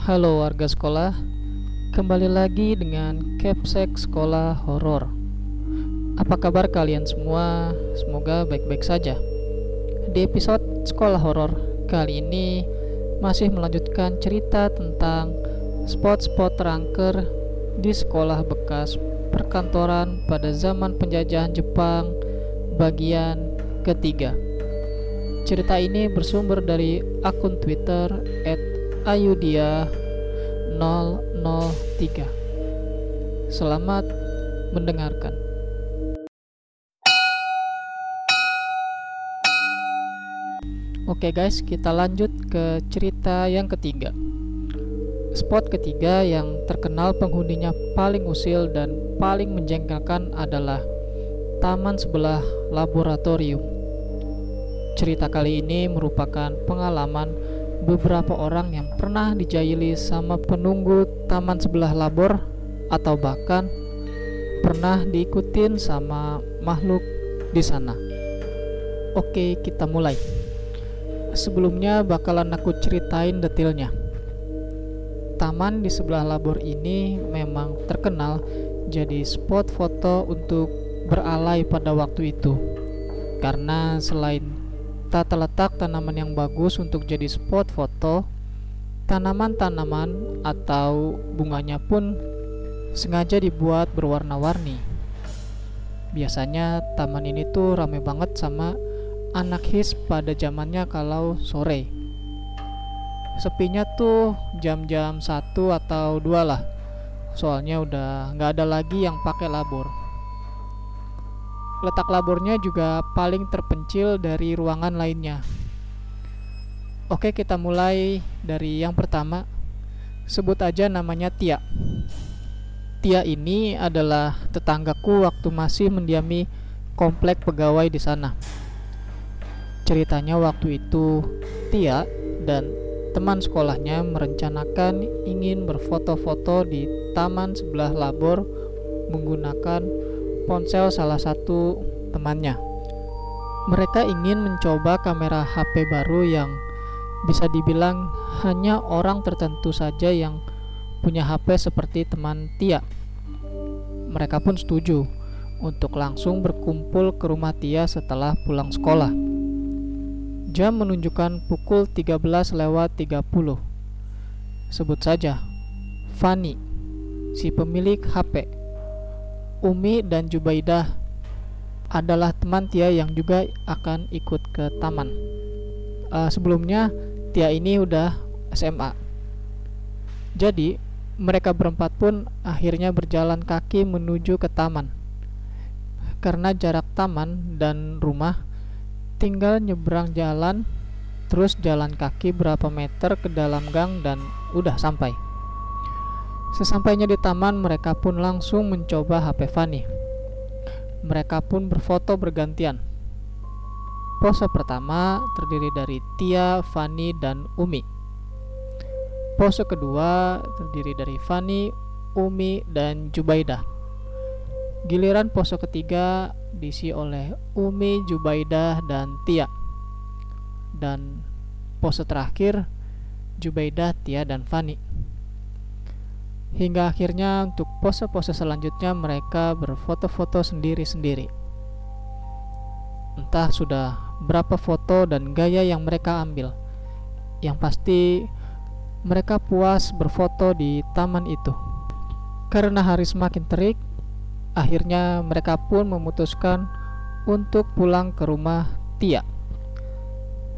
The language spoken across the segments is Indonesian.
Halo warga sekolah, kembali lagi dengan Capsek Sekolah Horor. Apa kabar kalian semua? Semoga baik-baik saja. Di episode Sekolah Horor kali ini masih melanjutkan cerita tentang spot-spot terangker di sekolah bekas perkantoran pada zaman penjajahan Jepang bagian ketiga. Cerita ini bersumber dari akun Twitter @ayudia003. Selamat mendengarkan. Oke guys, kita lanjut ke cerita yang ketiga. Spot ketiga yang terkenal penghuninya paling usil dan paling menjengkelkan adalah taman sebelah laboratorium. Cerita kali ini merupakan pengalaman beberapa orang yang pernah dijaili sama penunggu taman sebelah labor atau bahkan pernah diikutin sama makhluk di sana. Oke, kita mulai. Sebelumnya bakalan aku ceritain detailnya. Taman di sebelah labor ini memang terkenal jadi spot foto untuk beralai pada waktu itu. Karena selain tata letak tanaman yang bagus untuk jadi spot foto, tanaman-tanaman atau bunganya pun sengaja dibuat berwarna-warni. Biasanya taman ini tuh rame banget sama anak his pada zamannya kalau sore. Sepinya tuh jam-jam satu atau dua lah. Soalnya udah nggak ada lagi yang pakai labor letak labornya juga paling terpencil dari ruangan lainnya. Oke kita mulai dari yang pertama. Sebut aja namanya Tia. Tia ini adalah tetanggaku waktu masih mendiami komplek pegawai di sana. Ceritanya waktu itu Tia dan teman sekolahnya merencanakan ingin berfoto-foto di taman sebelah labor menggunakan ponsel salah satu temannya. Mereka ingin mencoba kamera HP baru yang bisa dibilang hanya orang tertentu saja yang punya HP seperti teman Tia. Mereka pun setuju untuk langsung berkumpul ke rumah Tia setelah pulang sekolah. Jam menunjukkan pukul 13 lewat 30. Sebut saja Fani, si pemilik HP. Umi dan Jubaidah adalah teman Tia yang juga akan ikut ke taman. Uh, sebelumnya Tia ini udah SMA. Jadi mereka berempat pun akhirnya berjalan kaki menuju ke taman. Karena jarak taman dan rumah tinggal nyebrang jalan terus jalan kaki berapa meter ke dalam gang dan udah sampai sesampainya di taman mereka pun langsung mencoba HP Fanny mereka pun berfoto bergantian pose pertama terdiri dari Tia, Fanny, dan Umi pose kedua terdiri dari Fanny, Umi, dan Jubaidah giliran pose ketiga diisi oleh Umi, Jubaidah, dan Tia. Dan pose terakhir Jubaidah, Tia, dan Fani. Hingga akhirnya untuk pose-pose selanjutnya mereka berfoto-foto sendiri-sendiri. Entah sudah berapa foto dan gaya yang mereka ambil. Yang pasti mereka puas berfoto di taman itu. Karena hari semakin terik, Akhirnya mereka pun memutuskan untuk pulang ke rumah Tia.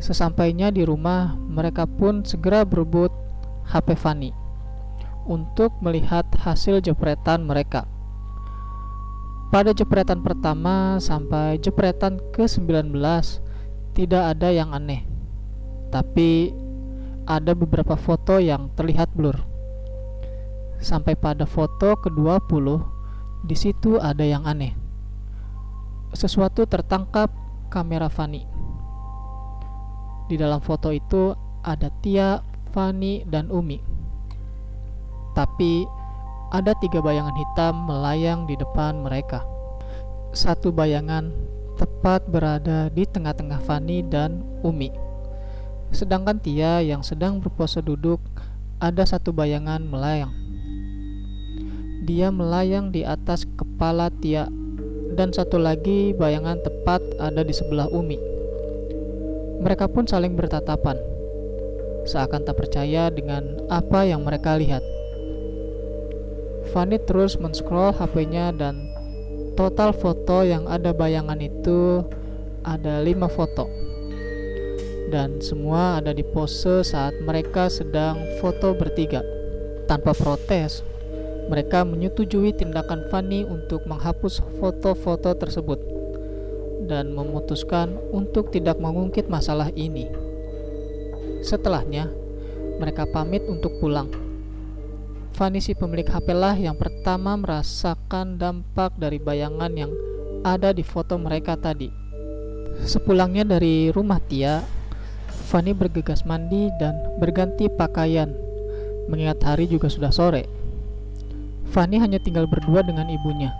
Sesampainya di rumah, mereka pun segera berebut HP Fanny untuk melihat hasil jepretan mereka. Pada jepretan pertama sampai jepretan ke-19 tidak ada yang aneh. Tapi ada beberapa foto yang terlihat blur. Sampai pada foto ke-20 di situ ada yang aneh. Sesuatu tertangkap kamera Fani. Di dalam foto itu ada Tia, Fani, dan Umi. Tapi ada tiga bayangan hitam melayang di depan mereka. Satu bayangan tepat berada di tengah-tengah Fani dan Umi. Sedangkan Tia yang sedang berpose duduk ada satu bayangan melayang. Dia melayang di atas kepala Tia dan satu lagi bayangan tepat ada di sebelah Umi. Mereka pun saling bertatapan, seakan tak percaya dengan apa yang mereka lihat. Fanny terus men-scroll HP-nya dan total foto yang ada bayangan itu ada lima foto dan semua ada di pose saat mereka sedang foto bertiga. Tanpa protes, mereka menyetujui tindakan Fanny untuk menghapus foto-foto tersebut dan memutuskan untuk tidak mengungkit masalah ini. Setelahnya, mereka pamit untuk pulang. Fanny si pemilik HP lah yang pertama merasakan dampak dari bayangan yang ada di foto mereka tadi. Sepulangnya dari rumah Tia, Fanny bergegas mandi dan berganti pakaian, mengingat hari juga sudah sore. Fanny hanya tinggal berdua dengan ibunya.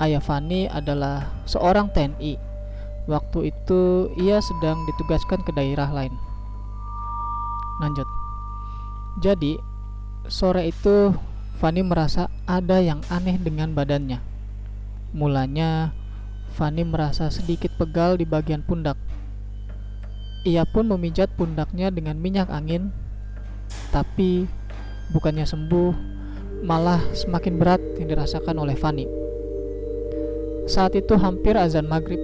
Ayah Fanny adalah seorang TNI. Waktu itu ia sedang ditugaskan ke daerah lain. Lanjut. Jadi, sore itu Fanny merasa ada yang aneh dengan badannya. Mulanya, Fanny merasa sedikit pegal di bagian pundak ia pun memijat pundaknya dengan minyak angin, tapi bukannya sembuh, malah semakin berat yang dirasakan oleh Fanny. Saat itu hampir azan maghrib.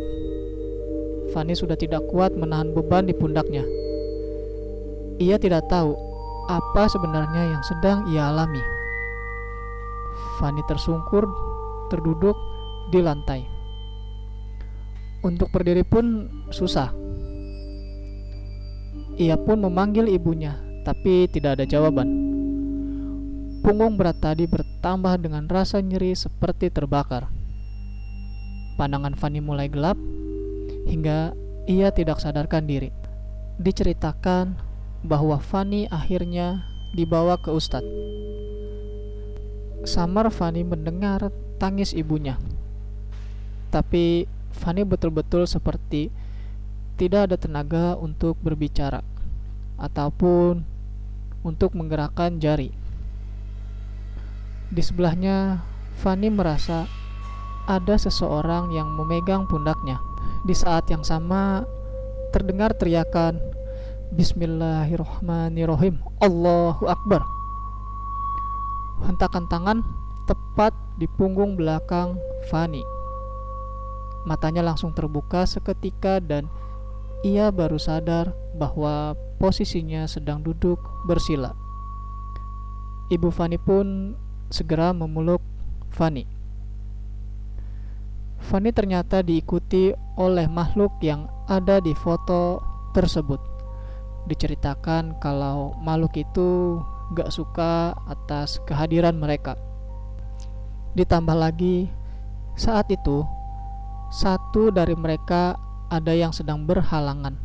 Fanny sudah tidak kuat menahan beban di pundaknya. Ia tidak tahu apa sebenarnya yang sedang ia alami. Fanny tersungkur, terduduk di lantai. Untuk berdiri pun susah ia pun memanggil ibunya, tapi tidak ada jawaban. Punggung berat tadi bertambah dengan rasa nyeri seperti terbakar. Pandangan Fanny mulai gelap hingga ia tidak sadarkan diri. Diceritakan bahwa Fanny akhirnya dibawa ke Ustadz. Samar Fanny mendengar tangis ibunya. Tapi Fanny betul-betul seperti tidak ada tenaga untuk berbicara ataupun untuk menggerakkan jari. Di sebelahnya, Fanny merasa ada seseorang yang memegang pundaknya. Di saat yang sama, terdengar teriakan Bismillahirrahmanirrahim Allahu Akbar Hentakan tangan tepat di punggung belakang Fanny Matanya langsung terbuka seketika dan ia baru sadar bahwa posisinya sedang duduk bersila. Ibu Fani pun segera memeluk Fani. Fani ternyata diikuti oleh makhluk yang ada di foto tersebut. Diceritakan kalau makhluk itu gak suka atas kehadiran mereka. Ditambah lagi, saat itu satu dari mereka ada yang sedang berhalangan.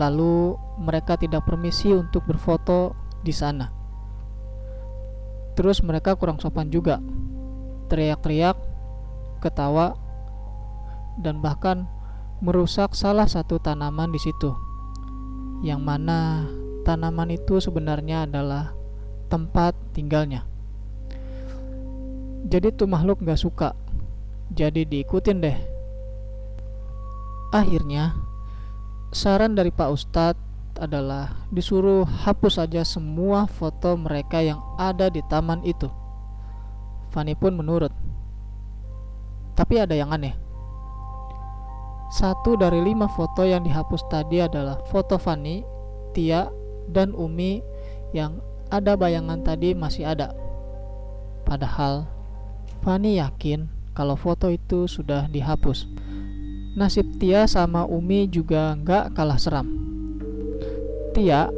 Lalu mereka tidak permisi untuk berfoto di sana. Terus mereka kurang sopan juga. Teriak-teriak, ketawa, dan bahkan merusak salah satu tanaman di situ. Yang mana tanaman itu sebenarnya adalah tempat tinggalnya. Jadi tuh makhluk gak suka. Jadi diikutin deh Akhirnya, saran dari Pak Ustadz adalah disuruh hapus saja semua foto mereka yang ada di taman itu. Fani pun menurut. Tapi ada yang aneh. Satu dari lima foto yang dihapus tadi adalah foto Fani, Tia, dan Umi yang ada bayangan tadi masih ada. Padahal Fani yakin kalau foto itu sudah dihapus. Nasib Tia sama Umi juga nggak kalah seram. Tia,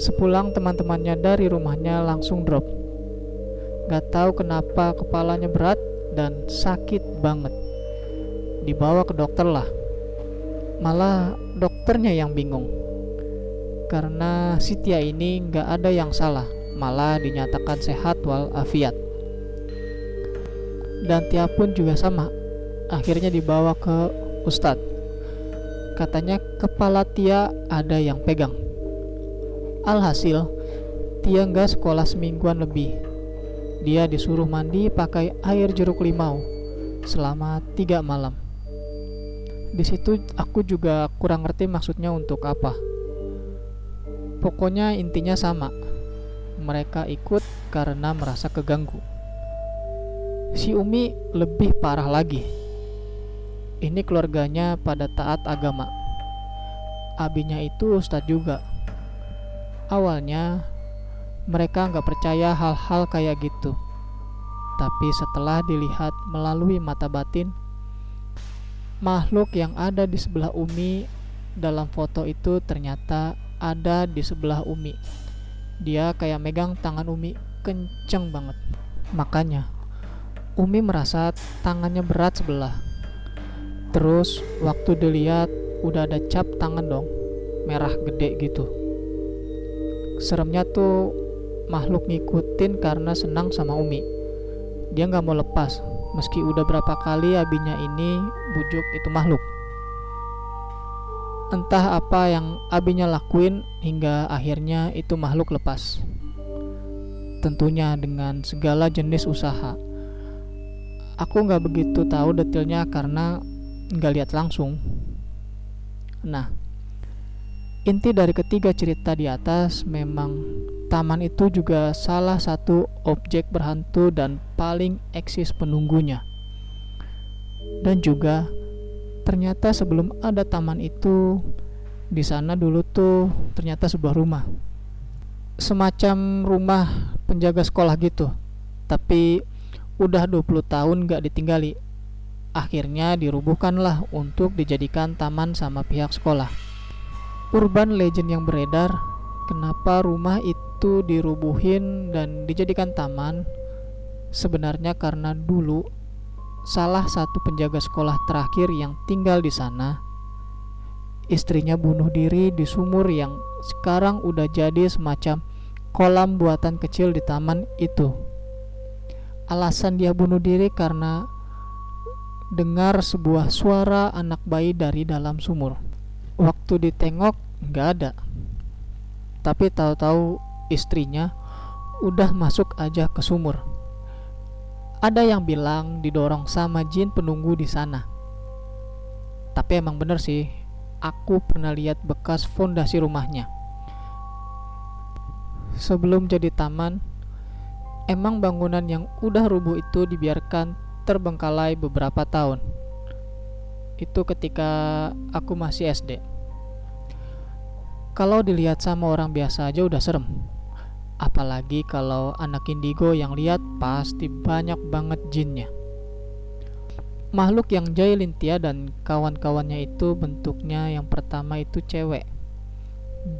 sepulang teman-temannya dari rumahnya langsung drop. Gak tahu kenapa kepalanya berat dan sakit banget. Dibawa ke dokter lah. Malah dokternya yang bingung. Karena si Tia ini nggak ada yang salah, malah dinyatakan sehat walafiat. Dan Tia pun juga sama, akhirnya dibawa ke Ustadz. Katanya kepala Tia ada yang pegang. Alhasil, Tia nggak sekolah semingguan lebih. Dia disuruh mandi pakai air jeruk limau selama tiga malam. Di situ aku juga kurang ngerti maksudnya untuk apa. Pokoknya intinya sama. Mereka ikut karena merasa keganggu. Si Umi lebih parah lagi. Ini keluarganya pada taat agama. Abinya itu ustadz juga. Awalnya mereka nggak percaya hal-hal kayak gitu. Tapi setelah dilihat melalui mata batin, makhluk yang ada di sebelah Umi dalam foto itu ternyata ada di sebelah Umi. Dia kayak megang tangan Umi kenceng banget. Makanya Umi merasa tangannya berat sebelah. Terus waktu dilihat udah ada cap tangan dong, merah gede gitu. Seremnya tuh makhluk ngikutin karena senang sama Umi. Dia nggak mau lepas, meski udah berapa kali abinya ini bujuk itu makhluk. Entah apa yang abinya lakuin hingga akhirnya itu makhluk lepas. Tentunya dengan segala jenis usaha. Aku nggak begitu tahu detailnya karena nggak lihat langsung. Nah, inti dari ketiga cerita di atas memang taman itu juga salah satu objek berhantu dan paling eksis penunggunya. Dan juga ternyata sebelum ada taman itu di sana dulu tuh ternyata sebuah rumah. Semacam rumah penjaga sekolah gitu. Tapi udah 20 tahun gak ditinggali. Akhirnya dirubuhkanlah untuk dijadikan taman sama pihak sekolah. Urban legend yang beredar kenapa rumah itu dirubuhin dan dijadikan taman sebenarnya karena dulu salah satu penjaga sekolah terakhir yang tinggal di sana istrinya bunuh diri di sumur yang sekarang udah jadi semacam kolam buatan kecil di taman itu. Alasan dia bunuh diri karena dengar sebuah suara anak bayi dari dalam sumur. Waktu ditengok nggak ada tapi tahu-tahu istrinya udah masuk aja ke sumur. Ada yang bilang didorong sama jin penunggu di sana. Tapi emang bener sih, aku pernah lihat bekas fondasi rumahnya. Sebelum jadi taman, emang bangunan yang udah rubuh itu dibiarkan terbengkalai beberapa tahun. Itu ketika aku masih SD. Kalau dilihat sama orang biasa aja udah serem. Apalagi kalau anak indigo yang lihat pasti banyak banget jinnya. Makhluk yang jahilin Tia dan kawan-kawannya itu bentuknya yang pertama itu cewek.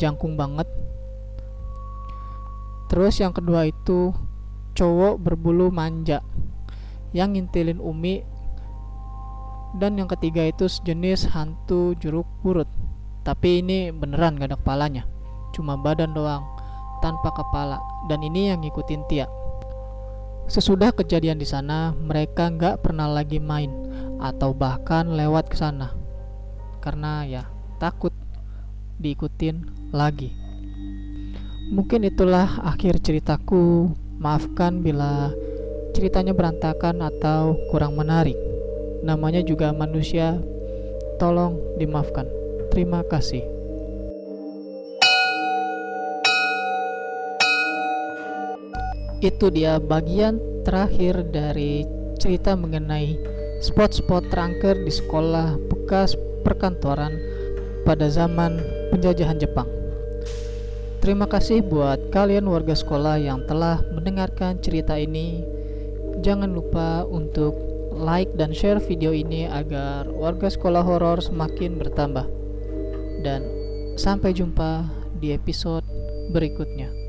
Jangkung banget. Terus yang kedua itu cowok berbulu manja yang ngintilin Umi dan yang ketiga itu sejenis hantu jeruk purut tapi ini beneran gak ada kepalanya. Cuma badan doang tanpa kepala. Dan ini yang ngikutin Tia. Sesudah kejadian di sana mereka nggak pernah lagi main atau bahkan lewat ke sana. Karena ya takut diikutin lagi. Mungkin itulah akhir ceritaku. Maafkan bila ceritanya berantakan atau kurang menarik. Namanya juga manusia tolong dimaafkan Terima kasih. Itu dia bagian terakhir dari cerita mengenai spot-spot terangker di sekolah bekas perkantoran pada zaman penjajahan Jepang. Terima kasih buat kalian warga sekolah yang telah mendengarkan cerita ini. Jangan lupa untuk like dan share video ini agar warga sekolah horor semakin bertambah dan sampai jumpa di episode berikutnya.